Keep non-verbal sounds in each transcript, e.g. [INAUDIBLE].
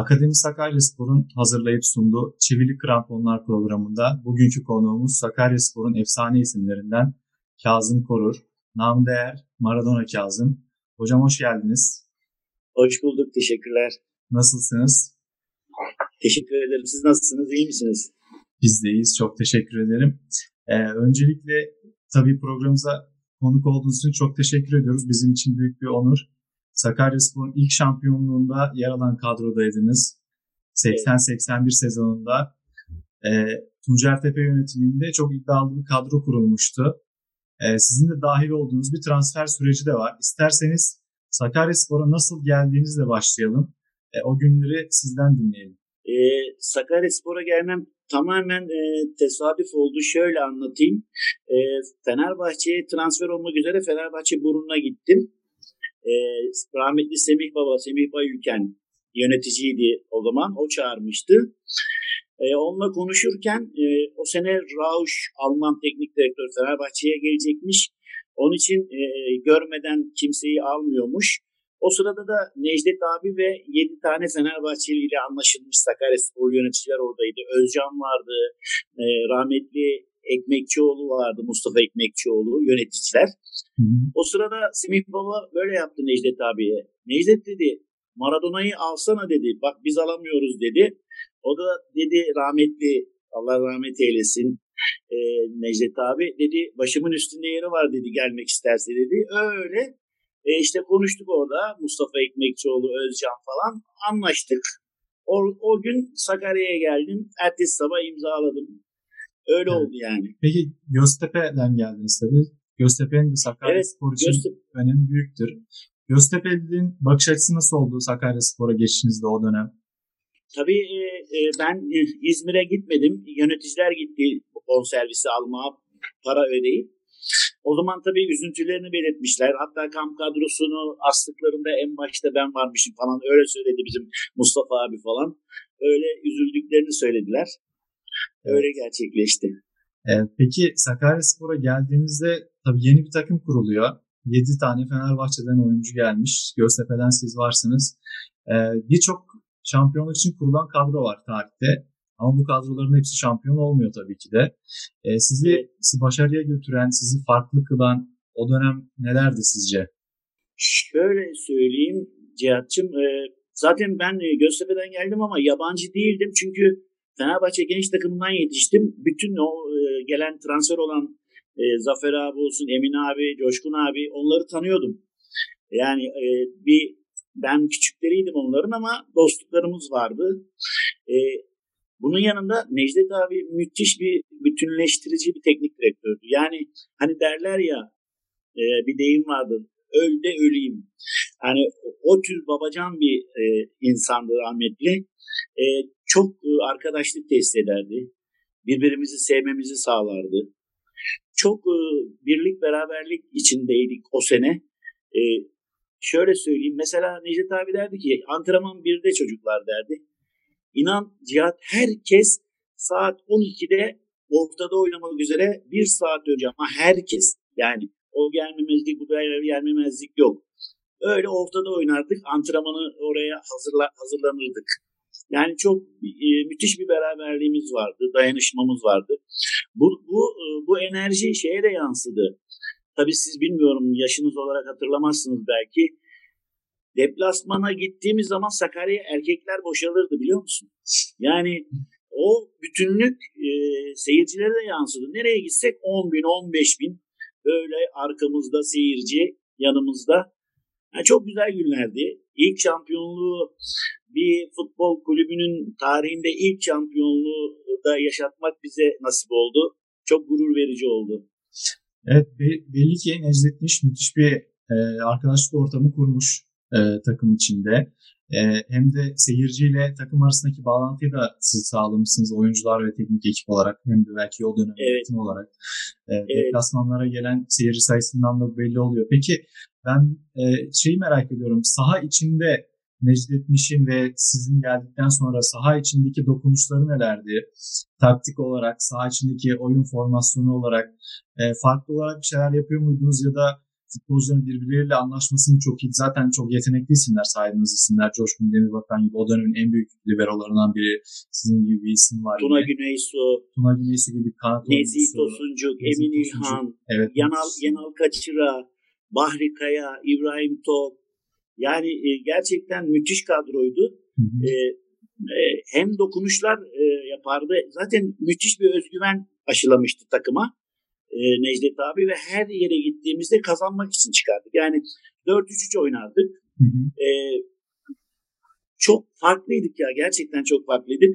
Akademi Sakaryaspor'un hazırlayıp sunduğu Çivili Kramponlar programında bugünkü konuğumuz Sakaryaspor'un efsane isimlerinden Kazım Korur, nam değer Maradona Kazım. Hocam hoş geldiniz. Hoş bulduk, teşekkürler. Nasılsınız? Teşekkür ederim. Siz nasılsınız, iyi misiniz? Biz de iyiyiz, çok teşekkür ederim. Ee, öncelikle tabii programımıza konuk olduğunuz için çok teşekkür ediyoruz. Bizim için büyük bir onur. Sakaryaspor'un ilk şampiyonluğunda yer alan kadrodaydınız. 80-81 sezonunda. E, Tuncer Tepe yönetiminde çok iddialı bir kadro kurulmuştu. E, sizin de dahil olduğunuz bir transfer süreci de var. İsterseniz Sakaryaspor'a nasıl geldiğinizle başlayalım. E, o günleri sizden dinleyelim. E, Sakaryaspor'a gelmem tamamen e, tesadüf oldu. Şöyle anlatayım. E, Fenerbahçe'ye transfer olmak üzere Fenerbahçe Burun'a gittim e, rahmetli Semih Baba, Semih Bayülken yöneticiydi o zaman. O çağırmıştı. E, onunla konuşurken e, o sene Rausch Alman teknik direktör Fenerbahçe'ye gelecekmiş. Onun için e, görmeden kimseyi almıyormuş. O sırada da Necdet abi ve 7 tane Fenerbahçeli ile anlaşılmış Sakaryaspor yöneticiler oradaydı. Özcan vardı, e, rahmetli Ekmekçioğlu vardı, Mustafa Ekmekçioğlu yöneticiler. Hı hı. O sırada Semih Baba böyle yaptı Necdet abiye. Necdet dedi Maradona'yı alsana dedi. Bak biz alamıyoruz dedi. O da dedi rahmetli Allah rahmet eylesin e, Necdet abi dedi başımın üstünde yeri var dedi gelmek isterse dedi. Öyle e, işte konuştuk orada Mustafa Ekmekçioğlu, Özcan falan anlaştık. O, o gün Sakarya'ya geldim. Ertesi sabah imzaladım. Öyle evet. oldu yani. Peki Göztepe'den geldiniz tabii. Göztepe'nin de Sakarya evet, Spor için Göztepe. önemi büyüktür. Göztepe'nin bakış açısı nasıl oldu Sakarya Spor'a geçişinizde o dönem? Tabii e, e, ben e, İzmir'e gitmedim. Yöneticiler gitti bonservisi almaya para ödeyip. O zaman tabii üzüntülerini belirtmişler. Hatta kamp kadrosunu astıklarında en başta ben varmışım falan öyle söyledi bizim Mustafa abi falan. Öyle üzüldüklerini söylediler. Öyle evet. gerçekleşti. Ee, peki Sakaryaspor'a geldiğinizde tabii yeni bir takım kuruluyor. 7 tane Fenerbahçe'den oyuncu gelmiş. Göztepe'den siz varsınız. Ee, Birçok şampiyonluk için kurulan kadro var tarihte. Ama bu kadroların hepsi şampiyon olmuyor tabii ki de. Ee, sizi, sizi başarıya götüren, sizi farklı kılan o dönem nelerdi sizce? Şöyle söyleyeyim Cihat'cığım. E, zaten ben Göztepe'den geldim ama yabancı değildim. Çünkü Fenerbahçe genç takımından yetiştim. Bütün o e, gelen transfer olan e, Zafer abi olsun, Emin abi, Coşkun abi onları tanıyordum. Yani e, bir ben küçükleriydim onların ama dostluklarımız vardı. E, bunun yanında Necdet abi müthiş bir bütünleştirici bir teknik direktördü. Yani hani derler ya e, bir deyim vardı. Öl de öleyim. Yani o tür babacan bir e, insandı rahmetli. E, çok e, arkadaşlık test ederdi. Birbirimizi sevmemizi sağlardı. Çok e, birlik beraberlik içindeydik o sene. E, şöyle söyleyeyim. Mesela Necdet abi derdi ki antrenman birde çocuklar derdi. İnan Cihat herkes saat 12'de ortada oynamak üzere bir saat önce ama herkes yani o gelmemezlik bu gelmemezlik yok. Öyle ortada oynardık. Antrenmanı oraya hazırla, hazırlanırdık. Yani çok e, müthiş bir beraberliğimiz vardı, dayanışmamız vardı. Bu, bu, e, bu enerji şeye de yansıdı. Tabii siz bilmiyorum yaşınız olarak hatırlamazsınız belki. Deplasmana gittiğimiz zaman Sakarya erkekler boşalırdı biliyor musun? Yani o bütünlük e, seyircilere de yansıdı. Nereye gitsek 10 bin, 15 bin böyle arkamızda seyirci yanımızda. Yani çok güzel günlerdi. İlk şampiyonluğu bir futbol kulübünün tarihinde ilk şampiyonluğu da yaşatmak bize nasip oldu. Çok gurur verici oldu. Evet belli ki Necdet Niş müthiş bir e, arkadaşlık ortamı kurmuş e, takım içinde. E, hem de seyirciyle takım arasındaki bağlantıyı da siz sağlamışsınız oyuncular ve teknik ekip olarak hem de belki o dönem evet. yönetim olarak. E, evet. Deplasmanlara gelen seyirci sayısından da belli oluyor. Peki ben e, şeyi merak ediyorum. Saha içinde Necdet Miş'in ve sizin geldikten sonra saha içindeki dokunuşları nelerdi? Taktik olarak, saha içindeki oyun formasyonu olarak e, farklı olarak bir şeyler yapıyor muydunuz ya da futbolcuların birbirleriyle anlaşmasını çok iyi. Zaten çok yetenekli isimler saydığınız isimler. Coşkun Demirbakan gibi o dönemin en büyük liberolarından biri. Sizin gibi bir isim var. Tuna Güneysu. Tuna Güneysu gibi kanat Nezih Tosuncuk, Emin İlhan, evet, Yanal, Yanal Kaçıra, Bahri Kaya, İbrahim Top. Yani e, gerçekten müthiş kadroydu. Hı hı. E, e, hem dokunuşlar e, yapardı. Zaten müthiş bir özgüven aşılamıştı takıma e, Necdet abi ve her yere gittiğimizde kazanmak için çıkardık. Yani 4-3-3 oynardık. Hı hı. E, çok farklıydık ya gerçekten çok farklıydık.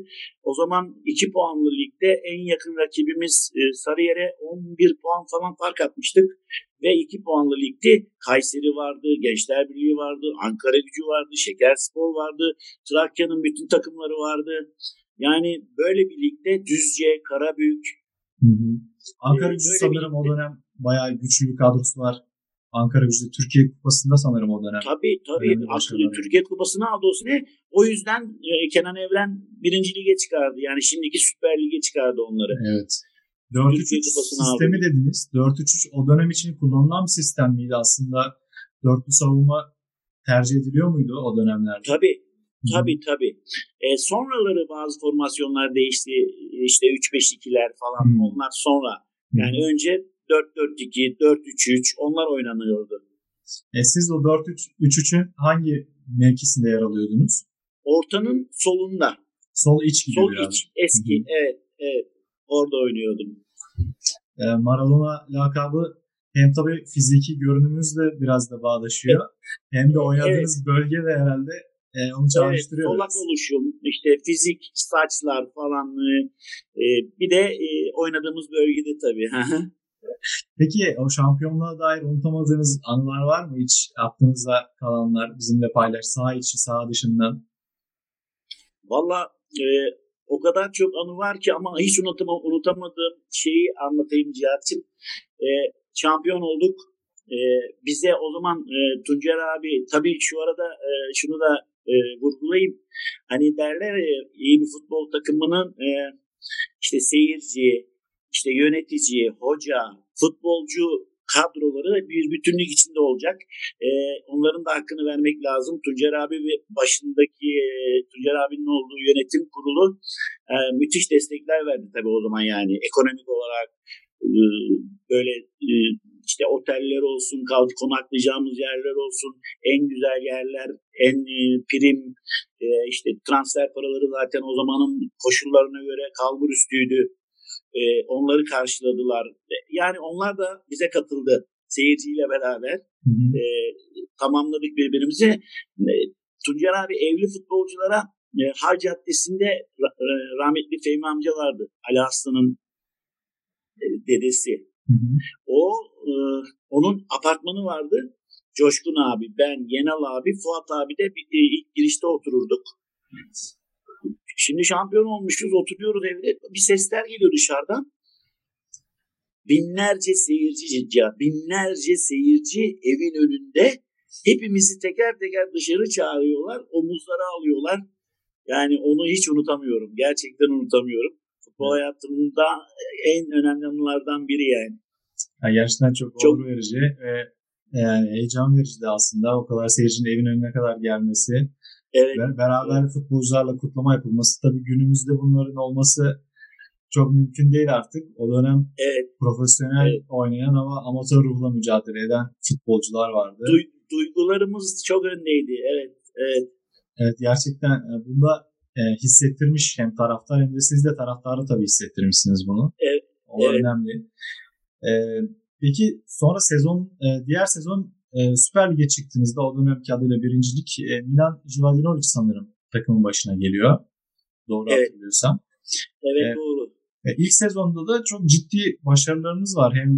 O zaman 2 puanlı ligde en yakın rakibimiz e, Sarıyer'e 11 puan falan fark atmıştık. Ve 2 puanlı ligde Kayseri vardı, Gençler Birliği vardı, Ankara Gücü vardı, Şekerspor vardı, Trakya'nın bütün takımları vardı. Yani böyle bir ligde Düzce, Karabük, Hı hı. Ankara Ee, Gücü sanırım o dönem bayağı güçlü bir kadrosu var. Ankara Gücü Türkiye Kupası'nda sanırım o dönem. Tabii tabii. Aslında. Türkiye Kupası'nı aldı o sene. O yüzden e, Kenan Evren birinci lige çıkardı. Yani şimdiki Süper Lig'e çıkardı onları. Evet. 4-3-3 Türkiye Kupası'nı sistemi aldı. dediniz. 4-3-3 o dönem için kullanılan bir sistem miydi aslında? Dörtlü savunma tercih ediliyor muydu o dönemlerde? Tabii tabii tabii. E, sonraları bazı formasyonlar değişti. İşte 3-5-2'ler falan Hı. onlar sonra. Yani önce 4-4-2, 4-3-3 onlar oynanıyordu. E, siz o 4-3-3'ün hangi mevkisinde yer alıyordunuz? Ortanın solunda. Sol iç gibi Sol biraz. iç eski. Evet evet. Orada oynuyordum. E, Maradona lakabı hem tabii fiziki görünümüzle biraz da bağdaşıyor. Hem de oynadığınız bölge de herhalde e, onu Evet, çağrıştırıyor. solak biraz. oluşum, işte fizik, saçlar falan. e, bir de e, oynadığımız bölgede tabii. [LAUGHS] Peki o şampiyonluğa dair unutamadığınız anılar var mı hiç aklınızda kalanlar bizimle paylaş sağ içi sağ dışından? Valla e, o kadar çok anı var ki ama hiç unutama, unutamadığım şeyi anlatayım Cihat'cığım. E, şampiyon olduk. E, bize o zaman e, Tuncer abi tabii şu arada e, şunu da e, vurgulayayım. Hani derler ya iyi bir futbol takımının e, işte seyirci, işte yönetici, hoca, futbolcu kadroları bir bütünlük içinde olacak. E, onların da hakkını vermek lazım. Tuncer abi ve başındaki e, Tuncer abinin olduğu yönetim kurulu e, müthiş destekler verdi tabii o zaman yani ekonomik olarak e, böyle e, işte oteller olsun, konaklayacağımız yerler olsun, en güzel yerler, en e, prim, e, işte transfer paraları zaten o zamanın koşullarına göre kalbur üstüydü. E, onları karşıladılar. E, Yani onlar da bize katıldı seyirciyle beraber Hı hı. e, tamamladık birbirimizi. E, Tuncer abi evli futbolculara e, Har Caddesi'nde e, rahmetli Fehmi amca vardı. Ali Aslan'ın e, dedesi. Hı hı. O e, onun apartmanı vardı. Coşkun abi, ben, Yenal abi, Fuat abi de bir, e, ilk girişte otururduk. Şimdi şampiyon olmuşuz, oturuyoruz evde. Bir sesler geliyor dışarıdan. Binlerce seyirci, Cihat, binlerce seyirci evin önünde. Hepimizi teker teker dışarı çağırıyorlar, omuzlara alıyorlar. Yani onu hiç unutamıyorum. Gerçekten unutamıyorum. Futbol hayatımda en önemli anılardan biri yani. Yani gerçekten çok, Çok- onur verici ve yani heyecan verici de aslında o kadar seyircinin evin önüne kadar gelmesi Evet. ve beraber futbolcularla kutlama yapılması tabii günümüzde bunların olması çok mümkün değil artık. O dönem Evet, profesyonel Evet. oynayan ama amatör ruhla mücadele eden futbolcular vardı. duy- duygularımız çok öndeydi. Evet, evet. Evet gerçekten e, bunda e, hissettirmiş hem taraftar hem de siz de taraftarı tabii hissettirmişsiniz bunu. Evet, O evet. önemli. E, peki sonra sezon e, diğer sezon e, Süper Lig'e çıktığınızda o dönemki adıyla birincilik e, Milan Jivadinovic sanırım takımın başına geliyor. Doğru Evet. hatırlıyorsam. Evet, Evet. doğru. E, ilk sezonda da çok ciddi başarılarınız var. Hem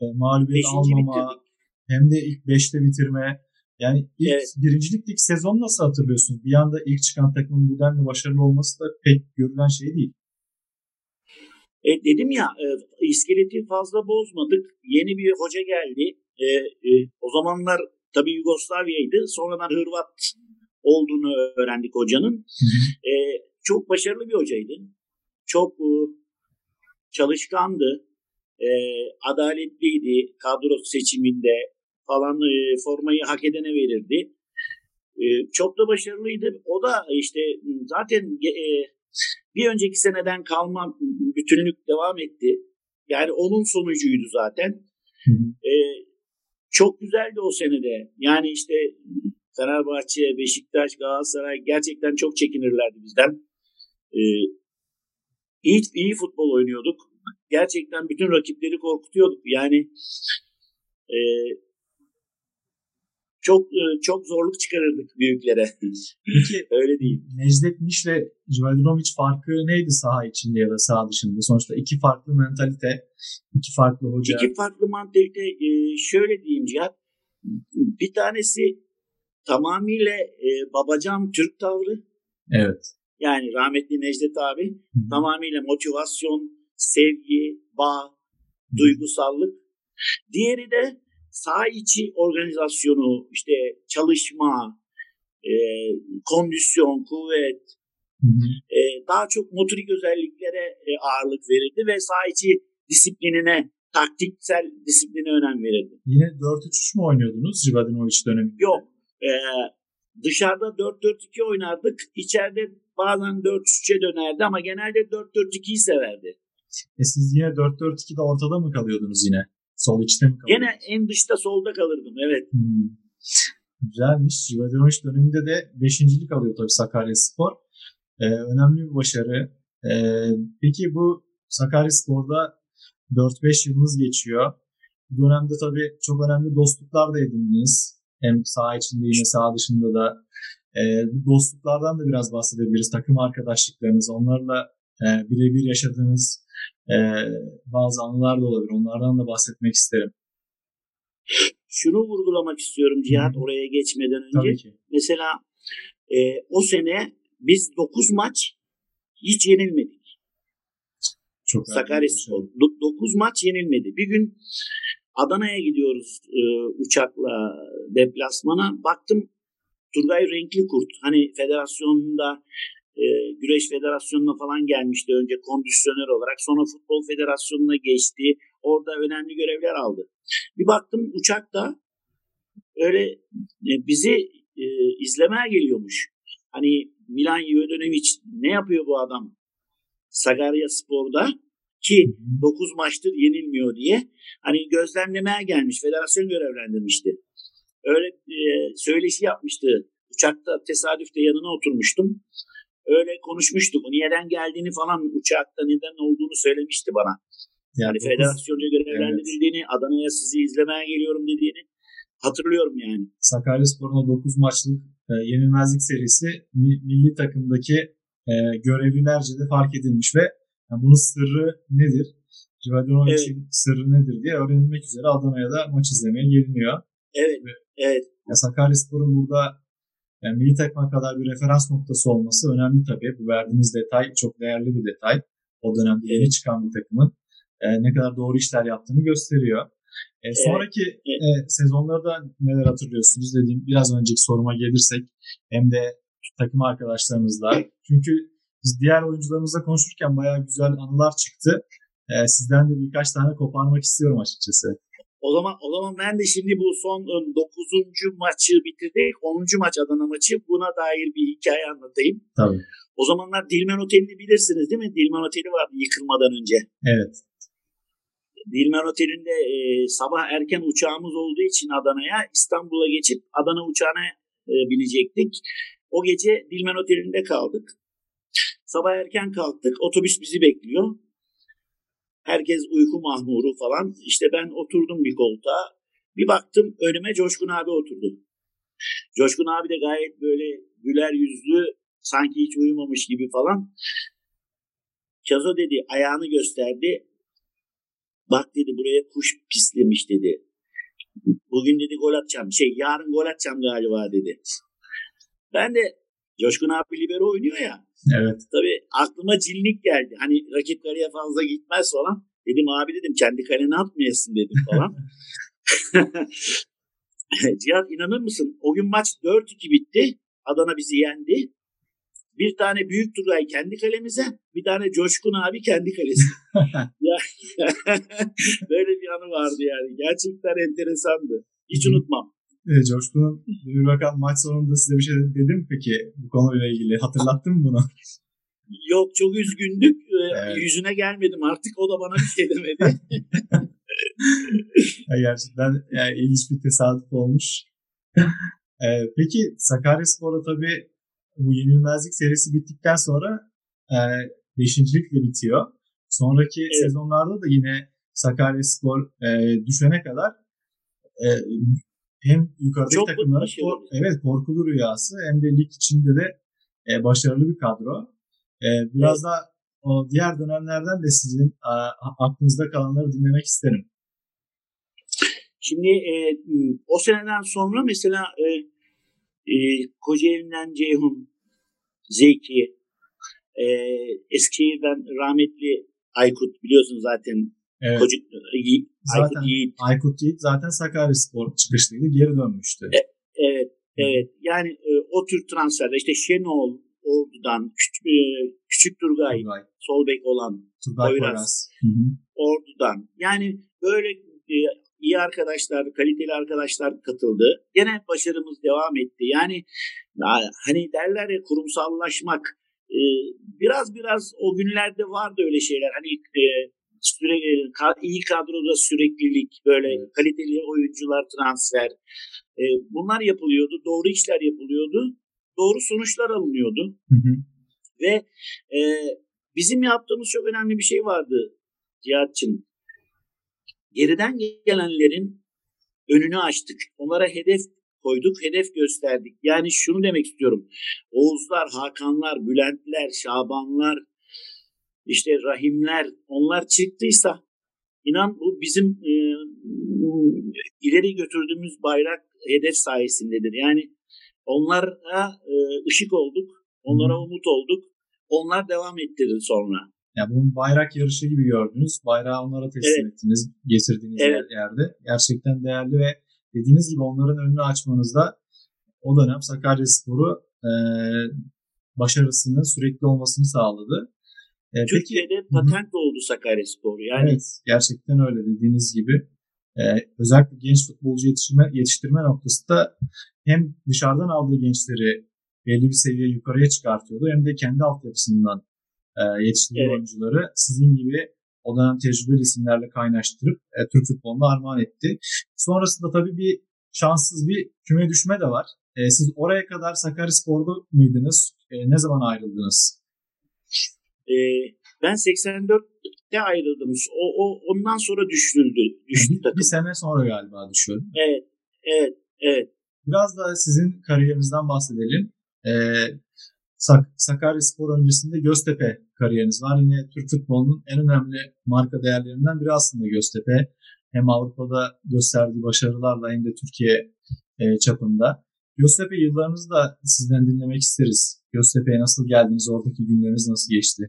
e, mağlubiyet Beşinci almama bitirdik. hem de ilk 5'te bitirme. Yani ilk Evet. birincilik lig sezonu nasıl hatırlıyorsunuz? Bir anda ilk çıkan takımın bu denli başarılı olması da pek görülen şey değil. E, dedim ya e, iskeleti fazla bozmadık. Yeni bir hoca geldi. E, e, o zamanlar tabii Yugoslavya'ydı. Sonradan Hırvat olduğunu öğrendik hocanın. E, çok başarılı bir hocaydı. Çok e, çalışkandı. E, adaletliydi kadro seçiminde falan e, formayı hak edene verirdi. E, çok da başarılıydı. O da işte zaten e, bir önceki seneden kalma bütünlük devam etti. Yani onun sonucuydu zaten. Hı hı. E, çok güzeldi o senede. Yani işte Fenerbahçe, Beşiktaş, Galatasaray gerçekten çok çekinirlerdi bizden. Ee, iyi, iyi futbol oynuyorduk. Gerçekten bütün rakipleri korkutuyorduk. Yani e, çok e, çok zorluk çıkarırdık büyüklere. [LAUGHS] Peki öyle değil. Necdet Miş ile Jvadinovic farkı neydi saha içinde ya da saha dışında? Sonuçta iki farklı mentalite, iki farklı hoca. İki farklı mentalite. E, şöyle diyeyim Cihat. Bir tanesi tamamıyla e, babacan Türk tavrı. Evet. Yani rahmetli Necdet abi Hı-hı. tamamıyla motivasyon, sevgi, bağ, duygusallık. Diğeri de sağ içi organizasyonu, işte çalışma, e, kondisyon, kuvvet, E, daha çok motorik özelliklere e, ağırlık verirdi ve sağ içi disiplinine, taktiksel disipline önem verirdi. Yine 4-3-3 mü oynuyordunuz Jivadinovic döneminde? Yok. E, dışarıda 4-4-2 oynardık. İçeride bazen 4-3'e dönerdi ama genelde 4-4-2'yi severdi. E siz yine 4-4-2'de ortada mı kalıyordunuz yine? Sol içte mi kalıyordunuz? Gene en dışta solda kalırdım evet. Hmm. Güzelmiş. Jivadinovic döneminde de beşincilik alıyor tabii Sakarya Spor. Ee, önemli bir başarı. Ee, peki bu Sakarya Spor'da 4-5 yılınız geçiyor. Bu dönemde tabii çok önemli dostluklar da edindiniz. Hem saha içinde yine saha dışında da. E, bu dostluklardan da biraz bahsedebiliriz. Takım arkadaşlıklarınız, onlarla e, birebir yaşadığınız e, bazı anılar da olabilir. Onlardan da bahsetmek isterim. Şunu vurgulamak istiyorum Cihat Hı. oraya geçmeden önce. Mesela e, o sene biz 9 maç hiç yenilmedik. Çok Sakaryaspor. 9 maç yenilmedi. Bir gün Adana'ya gidiyoruz e, uçakla deplasmana. Baktım Turgay Renkli Kurt. Hani federasyonda e, Güreş Federasyonu'na falan gelmişti önce kondisyoner olarak. Sonra Futbol Federasyonu'na geçti. Orada önemli görevler aldı. Bir baktım uçakta öyle e, bizi e, izlemeye geliyormuş. Hani Milan Jovanovic ne yapıyor bu adam Sakarya Spor'da ki 9 maçtır yenilmiyor diye hani gözlemlemeye gelmiş. Federasyon görevlendirmişti. Öyle e, söyleşi yapmıştı. Uçakta tesadüfte yanına oturmuştum. Öyle konuşmuştuk. Niyeden geldiğini falan uçakta neden olduğunu söylemişti bana. Yani, yani federasyonca görevlendirildiğini, evet. Adana'ya sizi izlemeye geliyorum dediğini hatırlıyorum yani. Sakaryaspor'un o 9 maçlık e, yenilmezlik serisi milli takımdaki e, görevlilerce de fark edilmiş ve yani bunun sırrı nedir? Rivadonovic'in evet. sırrı nedir diye öğrenilmek üzere Adana'ya da maç izlemeye geliniyor. Evet, ve, evet. Ya Sakaryaspor'un burada yani milli takıma kadar bir referans noktası olması önemli tabii. Bu verdiğiniz detay çok değerli bir detay. O dönemde yeni çıkan bir takımın e, ne kadar doğru işler yaptığını gösteriyor. E, sonraki. E, sezonlarda neler hatırlıyorsunuz dediğim biraz önceki soruma gelirsek hem de takım arkadaşlarımızla. Çünkü biz diğer oyuncularımızla konuşurken bayağı güzel anılar çıktı. E, sizden de birkaç tane koparmak istiyorum açıkçası. O zaman o zaman ben de şimdi bu son 9. Iı, maçı bitirdik. 10. maç Adana maçı. Buna dair bir hikaye anlatayım. Tabii. O zamanlar Dilmen Oteli'ni bilirsiniz değil mi? Dilmen Oteli vardı yıkılmadan önce. Evet. Dilmen Oteli'nde e, sabah erken uçağımız olduğu için Adana'ya İstanbul'a geçip Adana uçağına e, binecektik. O gece Dilmen Oteli'nde kaldık. Sabah erken kalktık. Otobüs bizi bekliyor. Herkes uyku mahmuru falan. İşte ben oturdum bir koltuğa. Bir baktım önüme Coşkun abi oturdu. Coşkun abi de gayet böyle güler yüzlü sanki hiç uyumamış gibi falan. Çazo dedi ayağını gösterdi. Bak dedi buraya kuş pislemiş dedi. Bugün dedi gol atacağım. Şey yarın gol atacağım galiba dedi. Ben de Coşkun abi libero oynuyor ya. Evet. Tabii aklıma cinlik geldi. Hani rakip kaleye fazla gitmez falan. Dedim abi dedim kendi kalene atmayasın dedim falan. [LAUGHS] Cihat inanır mısın? O gün maç 4-2 bitti. Adana bizi yendi. Bir tane Büyük Turgay kendi kalemize, bir tane Coşkun abi kendi kalesi. [LAUGHS] [LAUGHS] böyle bir anı vardı yani. Gerçekten enteresandı. Hiç unutmam. E, Coşkun'un bir bakan maç sonunda size bir şey dedi Coşkun'un bir bakan maç sonunda size bir dedi mi peki bu konuyla ilgili? Hatırlattın mı bunu? [LAUGHS] Yok çok üzgündük. Evet. Yüzüne gelmedim artık. O da bana bir şey demedi. [LAUGHS] Gerçekten yani ilginç bir tesadüf olmuş. ee, peki Sakaryaspor'da tabii bu yenilmezlik serisi bittikten sonra e, beşincilikle bitiyor. Sonraki evet. sezonlarda da yine Sakaryaspor e, düşene kadar e, hem yukarıdaki Çok takımların kor, evet korkulu rüyası hem de lig içinde de e, başarılı bir kadro. E, biraz evet. da o diğer dönemlerden de sizin a, aklınızda kalanları dinlemek isterim. Şimdi e, o seneden sonra mesela e, e, Kocaeli'nden Ceyhun, Zeki, e, Eskişehir'den rahmetli Aykut biliyorsun zaten Evet. Yi, zaten, Aykut Yiğit. Aykut Yiğit zaten Sakaryaspor çıkışlıydı. Geri dönmüştü. E, evet. Evet. Yani e, o tür transferler işte Şenol Ordu'dan Küçük, e, Küçük Turgay, Turgay. sol bek olan Turgay Poyraz. Ordu'dan. Yani böyle e, iyi arkadaşlar, kaliteli arkadaşlar katıldı. Gene başarımız devam etti. Yani hani derler ya kurumsallaşmak e, biraz biraz o günlerde vardı öyle şeyler. Hani e, süre, iyi kadroda süreklilik, böyle evet. kaliteli oyuncular transfer. E, bunlar yapılıyordu. Doğru işler yapılıyordu. Doğru sonuçlar alınıyordu. Hı hı. Ve e, bizim yaptığımız çok önemli bir şey vardı Cihat'cığım. Geriden gelenlerin önünü açtık. Onlara hedef koyduk, hedef gösterdik. Yani şunu demek istiyorum. Oğuzlar, Hakanlar, Bülentler, Şabanlar, işte rahimler onlar çıktıysa inan bu bizim e, ileri götürdüğümüz bayrak hedef sayesindedir. Yani onlara e, ışık olduk, onlara umut olduk. Onlar devam ettirdi sonra. Ya bunun bayrak yarışı gibi gördünüz. Bayrağı onlara teslim evet. ettiniz, getirdiğiniz evet. yerde. Gerçekten değerli ve dediğiniz gibi onların önünü açmanızda o dönem Sakaryaspor'u e, başarısını sürekli olmasını sağladı. E, Türkiye'de peki, patent hı. oldu Sakaryaspor. Yani evet, gerçekten öyle dediğiniz gibi. E, özellikle genç futbolcu yetiştirme, yetiştirme noktasında hem dışarıdan aldığı gençleri belli bir seviye yukarıya çıkartıyordu hem de kendi altyapısından e, yetiştirdiği evet. oyuncuları sizin gibi o dönem tecrübeli isimlerle kaynaştırıp e, Türk futboluna armağan etti. Sonrasında tabii bir şanssız bir küme düşme de var. E, siz oraya kadar Sakaryaspor'da mıydınız? E, ne zaman ayrıldınız? E, ben 84'te ayrıldım. O, o ondan sonra düşürüldü. Düştü bir, bir sene sonra galiba düşürdü. Evet. Evet. Evet. Biraz da sizin kariyerinizden bahsedelim. Ee, Sak Sakarya Spor öncesinde Göztepe kariyeriniz var. Yine Türk futbolunun en önemli marka değerlerinden biri aslında Göztepe. Hem Avrupa'da gösterdiği başarılarla hem de Türkiye e, çapında. Göztepe yıllarınızı da sizden dinlemek isteriz. Göztepe'ye nasıl geldiniz? Oradaki günleriniz nasıl geçti?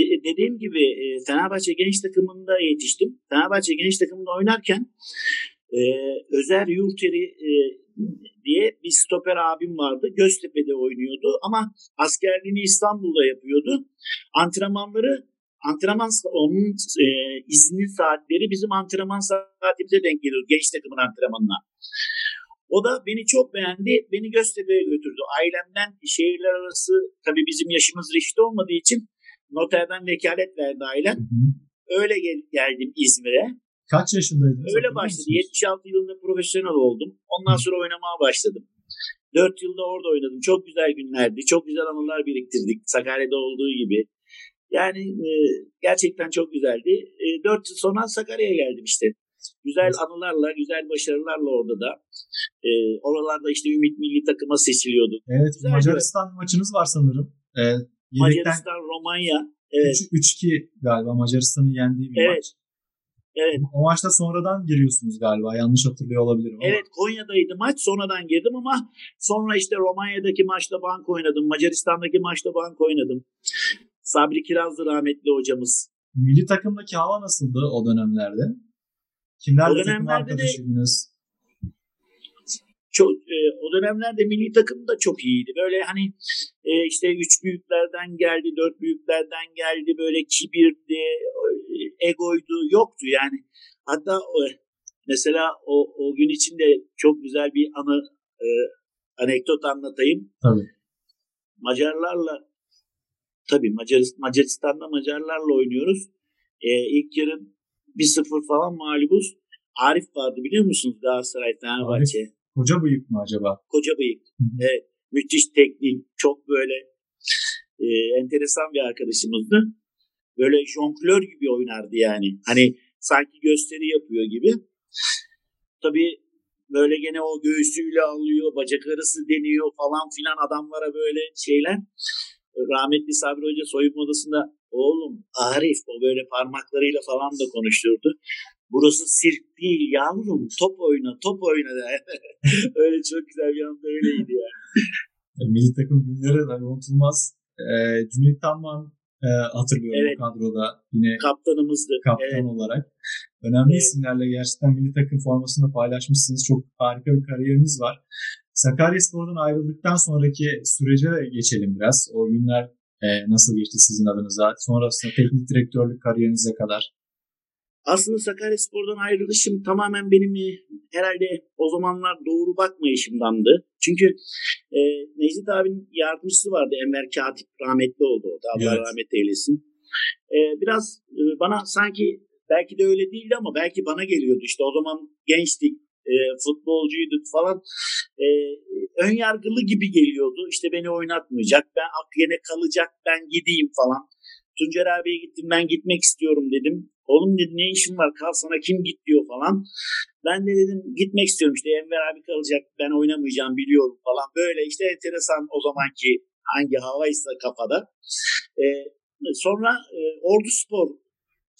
de, dediğim gibi e, Fenerbahçe genç takımında yetiştim. Fenerbahçe genç takımında oynarken e, Özer Yurteri e, diye bir stoper abim vardı. Göztepe'de oynuyordu ama askerliğini İstanbul'da yapıyordu. Antrenmanları antrenman onun e, izinli saatleri bizim antrenman saatimize denk geliyor genç takımın antrenmanına. O da beni çok beğendi. Beni Göztepe'ye götürdü. Ailemden şehirler arası tabii bizim yaşımız reşit olmadığı için noterden vekalet verdi ailem. Hı hı. Öyle gel- geldim İzmir'e. Kaç yaşındaydınız? Öyle başladı. 76 yılında profesyonel oldum. Ondan sonra oynamaya başladım. 4 yılda orada oynadım. Çok güzel günlerdi. Çok güzel anılar biriktirdik. Sakarya'da olduğu gibi. Yani e, gerçekten çok güzeldi. E, 4 yıl sonra Sakarya'ya geldim işte. Güzel anılarla, güzel başarılarla orada da. E, oralarda işte Ümit Milli takıma seçiliyordu. Evet, güzel Macaristan bir... maçınız var sanırım. E, Macaristan, Romanya. Evet. 3-2 galiba Macaristan'ın yendiği bir evet. maç. Evet. O maçta sonradan giriyorsunuz galiba. Yanlış hatırlıyor olabilirim ama. Evet Konya'daydı maç. Sonradan girdim ama sonra işte Romanya'daki maçta bank oynadım. Macaristan'daki maçta bank oynadım. Sabri Kirazlı rahmetli hocamız. Milli takımdaki hava nasıldı o dönemlerde? Kimlerle takım arkadaşıydınız? çok e, o dönemlerde milli takım da çok iyiydi. Böyle hani e, işte üç büyüklerden geldi, dört büyüklerden geldi. Böyle kibirdi, e, egoydu, yoktu yani. Hatta e, Mesela o, o gün içinde çok güzel bir anı e, anekdot anlatayım. Tabii. Macarlarla tabii Macar, Macaristan'da Macarlarla oynuyoruz. E, ilk yarı 1-0 falan mağlubuz. Arif vardı biliyor musunuz Galatasaray Fenerbahçe? Arif, koca bıyık mı acaba? Koca bıyık. Evet, müthiş teknik, çok böyle e, enteresan bir arkadaşımızdı. Böyle jonglör gibi oynardı yani. Hani sanki gösteri yapıyor gibi. Tabii böyle gene o göğsüyle alıyor, bacak arası deniyor falan filan adamlara böyle şeyler. Rahmetli Sabri Hoca soyunma odasında oğlum Arif o böyle parmaklarıyla falan da konuşturdu. Burası sirk değil yavrum top oyna top oyna [LAUGHS] öyle çok güzel bir anda öyleydi yani. Milli takım günleri de unutulmaz. Ee, Cüneyt Tanman e, hatırlıyorum Evet. kadroda yine Kaptanımızdı. kaptan Evet. olarak. Önemli Evet. isimlerle gerçekten milli takım formasını paylaşmışsınız. Çok harika bir kariyeriniz var. Sakaryaspor'dan ayrıldıktan sonraki sürece geçelim biraz. O günler e, nasıl geçti sizin adınıza? Sonrasında teknik direktörlük kariyerinize kadar. Aslında Sakaryaspor'dan ayrılışım tamamen benim e, herhalde o zamanlar doğru bakmayışımdandı. Çünkü e, Necdet abinin yardımcısı vardı Enver Katip rahmetli oldu o da Allah Evet. rahmet eylesin. E, biraz e, bana sanki belki de öyle değildi ama belki bana geliyordu işte o zaman gençtik e, futbolcuyduk falan e, ön yargılı gibi geliyordu işte beni oynatmayacak ben yine kalacak ben gideyim falan Tuncer abiye gittim ben gitmek istiyorum dedim. Oğlum dedi ne işin var kal sana kim git diyor falan. Ben de dedim gitmek istiyorum işte Enver abi kalacak ben oynamayacağım biliyorum falan. Böyle işte enteresan o zamanki hangi havaysa kafada. Ee, sonra e, Ordu Spor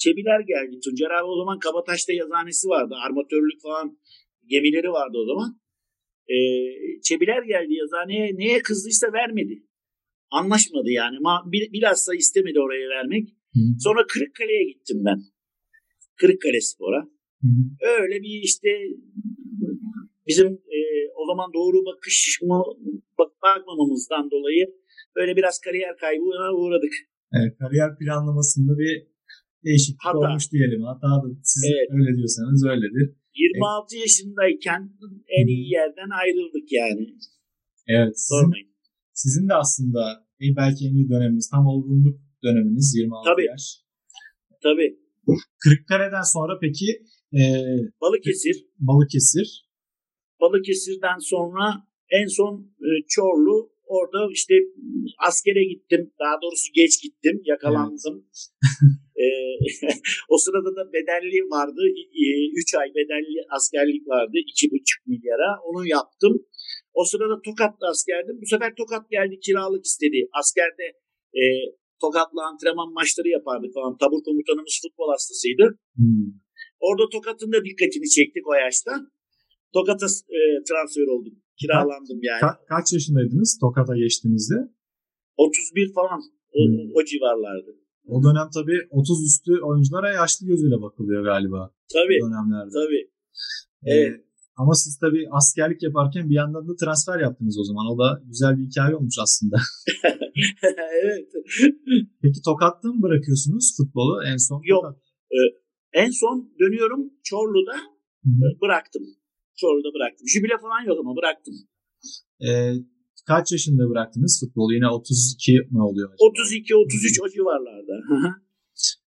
Çebiler geldi. Tuncer abi o zaman Kabataş'ta yazanesi vardı. Armatörlük falan gemileri vardı o zaman. Ee, Çebiler geldi yazaneye neye kızdıysa vermedi. Anlaşmadı yani. Ma, bil- bilhassa istemedi oraya vermek. Hı Sonra Kırıkkale'ye gittim ben. Kırıkkale Spor'a. hı. Öyle bir işte bizim e, o zaman doğru bakış mı bak, bakmamamızdan dolayı böyle biraz kariyer kaybına uğradık. Evet, kariyer planlamasında bir değişiklik Hata. olmuş diyelim. Hata da siz Evet. öyle diyorsanız öyledir. 26 yaşındayken en iyi yerden ayrıldık yani. Evet. Sizin, Sormayın. sizin de aslında e, belki en iyi döneminiz, tam olgunluk döneminiz 26 Tabii. yaş. Tabii. Kırıkkale'den sonra peki e, Balıkesir. Balıkesir. Balıkesir'den sonra en son e, Çorlu orada işte askere gittim. Daha doğrusu geç gittim. Yakalandım. [LAUGHS] E, [LAUGHS] o sırada da bedelli vardı. 3 ay bedelli askerlik vardı. 2,5 milyara. Onu yaptım. O sırada Tokat'ta askerdim. Bu sefer Tokat geldi kiralık istedi. Askerde e, Tokat'la antrenman maçları yapardık falan. Tabur komutanımız futbol hastasıydı. Hmm. Orada Tokat'ın da dikkatini çektik o yaşta. Tokat'a e, transfer oldum. Kiralandım yani. Ka- kaç yaşındaydınız Tokat'a geçtiğinizde? 31 falan o, Hmm. o civarlardı. O dönem tabii 30 üstü oyunculara yaşlı gözüyle bakılıyor galiba. Tabii O dönemlerde. tabii. Ee, Evet. ama siz tabii askerlik yaparken bir yandan da transfer yaptınız o zaman. O da güzel bir hikaye olmuş aslında. [LAUGHS] evet. Peki Tokat'ta mı bırakıyorsunuz futbolu en son? Yok. Tokat. En son dönüyorum Çorlu'da Hı hı. e, bıraktım. Çorlu'da bıraktım. Jübile falan yok ama bıraktım. Ee, kaç yaşında bıraktınız futbolu? Yine 32 mi oluyor? acaba? 32-33 o civarlarda.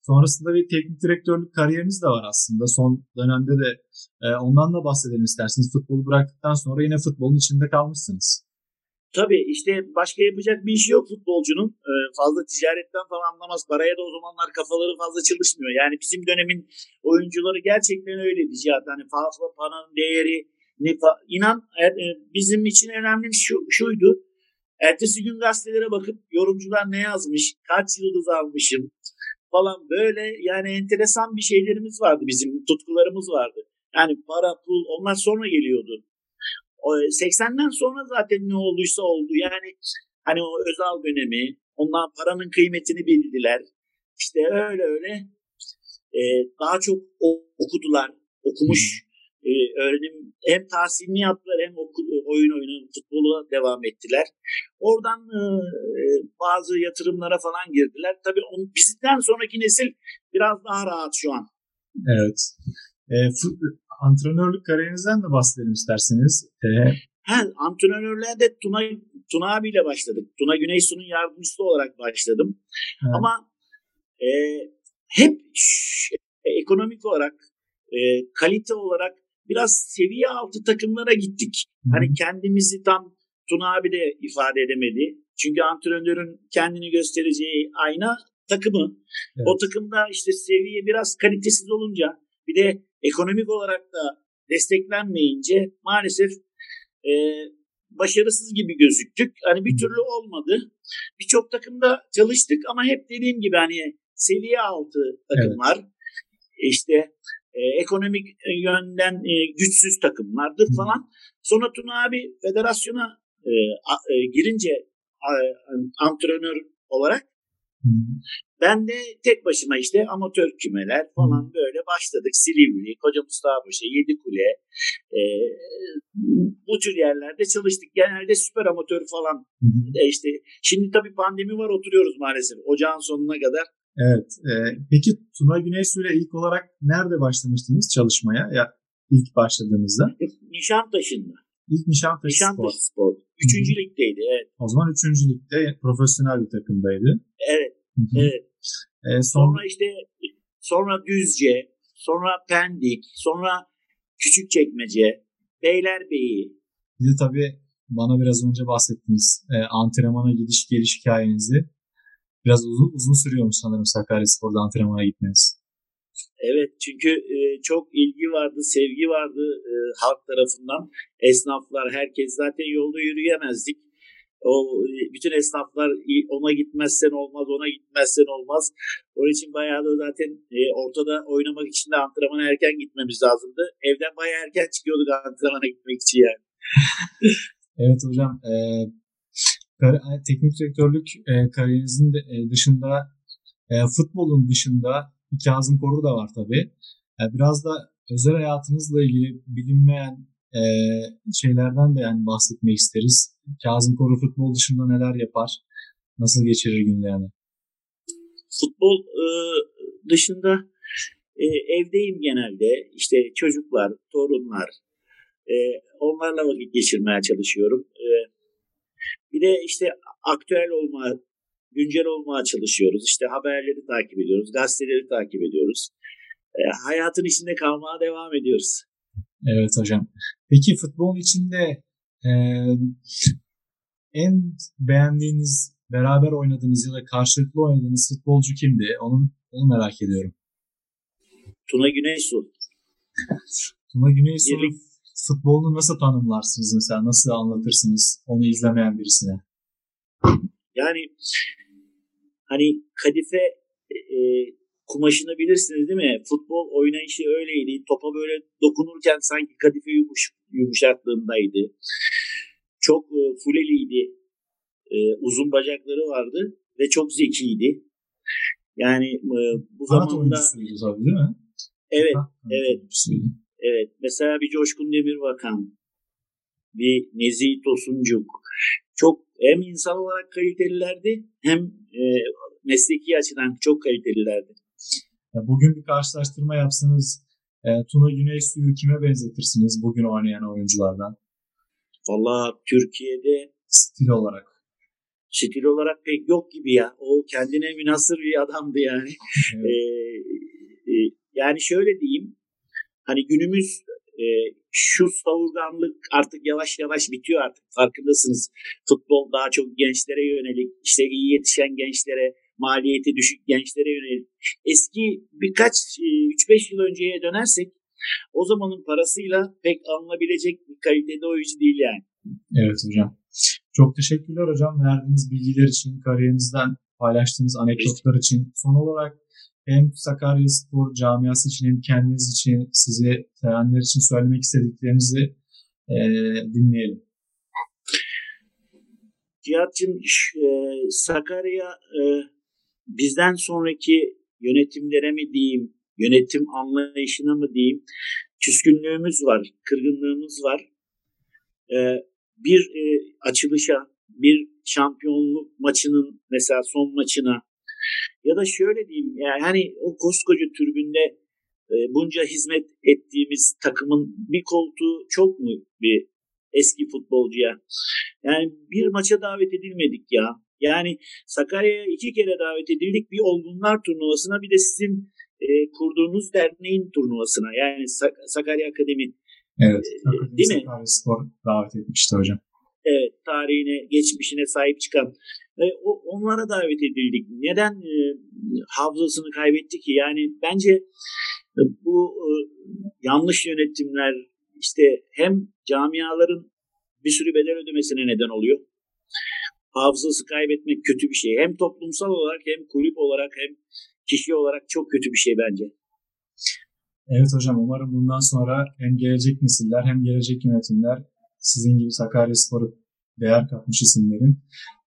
Sonrasında bir teknik direktörlük kariyeriniz de var aslında. Son dönemde de e, ondan da bahsedelim isterseniz. Futbolu bıraktıktan sonra yine futbolun içinde kalmışsınız. Tabii işte başka yapacak bir işi yok futbolcunun. Ee, fazla ticaretten falan anlamaz. Paraya da o zamanlar kafaları fazla çalışmıyor. Yani bizim dönemin oyuncuları gerçekten öyleydi Cihat. Hani fazla paranın değeri inan e, e, bizim için önemli şu, şuydu. Ertesi gün gazetelere bakıp yorumcular ne yazmış, kaç yıldız almışım falan böyle yani enteresan bir şeylerimiz vardı bizim tutkularımız vardı. Yani para, pul onlar sonra geliyordu. O 80'den sonra zaten ne olduysa oldu. Yani hani o Özal dönemi, ondan paranın kıymetini bildiler. İşte öyle öyle e, daha çok okudular, okumuş e, öğrenim hem tahsilini yaptılar hem oku, oyun oyunu futbola devam ettiler. Oradan e, e, bazı yatırımlara falan girdiler. Tabii on, bizden sonraki nesil biraz daha rahat şu an. Evet. E, antrenörlük kariyerinizden de bahsedelim isterseniz. Ee, Ha, antrenörlüğe de Tuna, Tuna abiyle başladık. Tuna Güneysu'nun yardımcısı olarak başladım. Evet. Ama e, hep ş, ekonomik olarak, e, kalite olarak biraz seviye altı takımlara gittik. Hı. Hani kendimizi tam Tuna abi de ifade edemedi. Çünkü antrenörün kendini göstereceği ayna takımı. Evet. O takımda işte seviye biraz kalitesiz olunca bir de ekonomik olarak da desteklenmeyince maalesef e, başarısız gibi gözüktük. Hani bir türlü olmadı. Birçok takımda çalıştık ama hep dediğim gibi hani seviye altı takımlar. Evet. İşte e, ekonomik yönden e, güçsüz takımlardır Hı. falan. Sonra Tuna abi federasyona e, a, e, girince a, antrenör olarak ben de tek başıma işte amatör kümeler falan böyle başladık. Silivri, Koca Mustafa Paşa, Yedikule e, bu tür yerlerde çalıştık. Genelde süper amatör falan. E işte şimdi tabii pandemi var oturuyoruz maalesef ocağın sonuna kadar. Evet. E, peki Tuna Güneysu ile ilk olarak nerede başlamıştınız çalışmaya? Ya ilk başladığınızda? Nişantaşı'nda. İlk Nişantaşı, Nişantaşı Spor. Spor. Üçüncü ligdeydi evet. O zaman üçüncü ligde profesyonel bir takımdaydı. Evet. Evet. Ee, son... Sonra işte sonra Düzce, sonra Pendik, sonra Küçükçekmece, Beylerbeyi. Bir de tabii bana biraz önce bahsettiniz e, antrenmana gidiş geliş hikayenizi. Biraz uzun, uzun sürüyormuş sanırım Sakaryaspor'da antrenmana gitmeniz. Evet çünkü e, çok ilgi vardı, sevgi vardı e, halk tarafından. Esnaflar, herkes zaten yolda yürüyemezdik. O e, bütün esnaflar ona gitmezsen olmaz, ona gitmezsen olmaz. Onun için bayağı da zaten e, ortada oynamak için de antrenmana erken gitmemiz lazımdı. Evden bayağı erken çıkıyorduk antrenmana gitmek için yani. [LAUGHS] evet hocam. E, teknik direktörlük e, kariyerinizin de, e, dışında e, futbolun dışında Kazım Koru da var tabii. E, biraz da özel hayatınızla ilgili bilinmeyen e, şeylerden de yani bahsetmek isteriz. Kazım Koru futbol dışında neler yapar? Nasıl geçirir günlerini? Futbol e, dışında e, evdeyim genelde. İşte çocuklar, torunlar, e, onlarla vakit geçirmeye çalışıyorum. E, bir de işte aktüel olma, güncel olmaya çalışıyoruz. İşte haberleri takip ediyoruz, gazeteleri takip ediyoruz. E, hayatın içinde kalmaya devam ediyoruz. Evet hocam. Peki futbolun içinde e, en beğendiğiniz, beraber oynadığınız ya da karşılıklı oynadığınız futbolcu kimdi? Onu, onu merak ediyorum. Tuna Güneysu. Tuna Güneysu Birlik... futbolunu nasıl tanımlarsınız mesela? Nasıl anlatırsınız onu izlemeyen birisine? Yani hani kadife e, kumaşını bilirsiniz değil mi? Futbol oynayışı öyleydi. Topa böyle dokunurken sanki kadife yumuş, yumuşaklığındaydı. Çok e, fuleliydi. E, uzun bacakları vardı ve çok zekiydi. Yani e, bu Kanat zamanda... tabii değil mi? Evet, evet. Evet, mesela bir Coşkun Demirbakan, bir Nezih Tosuncuk. Çok hem insan olarak kalitelilerdi hem e, mesleki açıdan çok kalitelilerdi. Bugün bir karşılaştırma yapsanız e, Tuna Güneysu'yu kime benzetirsiniz bugün oynayan oyunculardan? Valla Türkiye'de stil olarak. Stil olarak pek yok gibi ya. O kendine münasır bir adamdı yani. Evet. Ee, e, yani şöyle diyeyim. Hani günümüz e, şu savurganlık artık yavaş yavaş bitiyor artık. Farkındasınız. Futbol daha çok gençlere yönelik. işte iyi yetişen gençlere maliyeti düşük gençlere yönelik. Eski birkaç 3-5 e, yıl önceye dönersek o zamanın parasıyla pek alınabilecek bir kalitede oyuncu değil yani. Evet hocam. Çok teşekkürler hocam verdiğiniz bilgiler için, kariyerinizden paylaştığınız anekdotlar için. Son olarak hem Sakarya Spor camiası için hem kendiniz için, sizi sevenler için söylemek istediklerinizi e, dinleyelim. Cihat'cığım e, Sakarya e, bizden sonraki yönetimlere mi diyeyim, yönetim anlayışına mı diyeyim, küskünlüğümüz var, kırgınlığımız var. Ee, bir e, açılışa, bir şampiyonluk maçının mesela son maçına ya da şöyle diyeyim yani hani o koskoca türbünde e, bunca hizmet ettiğimiz takımın bir koltuğu çok mu bir eski futbolcuya? Yani bir maça davet edilmedik ya. Yani Sakarya'ya iki kere davet edildik. Bir olgunlar turnuvasına bir de sizin e, kurduğunuz derneğin turnuvasına. Yani Sak- Sakarya Akademi. Evet. Akademi değil mi? Sakarya Spor davet etmişti hocam. Evet, tarihine, geçmişine sahip çıkan. E, o, onlara davet edildik. Neden e, hafızasını kaybetti ki? Yani bence e, bu e, yanlış yönetimler işte hem camiaların bir sürü bedel ödemesine neden oluyor. Hafızası kaybetmek kötü bir şey. Hem toplumsal olarak hem kulüp olarak hem kişi olarak çok kötü bir şey bence. Evet hocam umarım bundan sonra hem gelecek nesiller hem gelecek yönetimler sizin gibi Sakaryaspor'a değer katmış isimlerin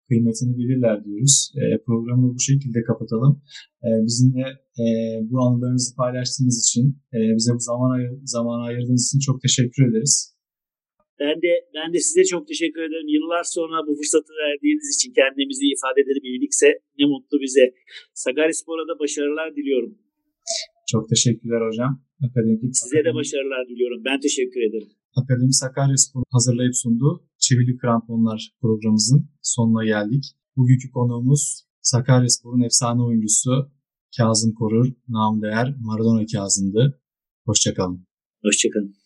kıymetini bilirler diyoruz. E, programı bu şekilde kapatalım. E, bizimle e, bu anılarınızı paylaştığınız için, e, bize bu zaman ayır, zaman ayırdığınız için çok teşekkür ederiz. Ben de ben de size çok teşekkür ederim. Yıllar sonra bu fırsatı verdiğiniz için kendimizi ifade edebildikse ne mutlu bize. Sakaryaspor'a da başarılar diliyorum. Çok teşekkürler hocam. Akademik, Size de başarılar diliyorum. Ben teşekkür ederim. Akademi Sakaryaspor hazırlayıp sunduğu Çivili Kramponlar programımızın sonuna geldik. Bugünkü konuğumuz Sakaryaspor'un efsane oyuncusu Kazım Korur, nam değer Maradona Kazım'dı. Hoşçakalın. Hoşçakalın.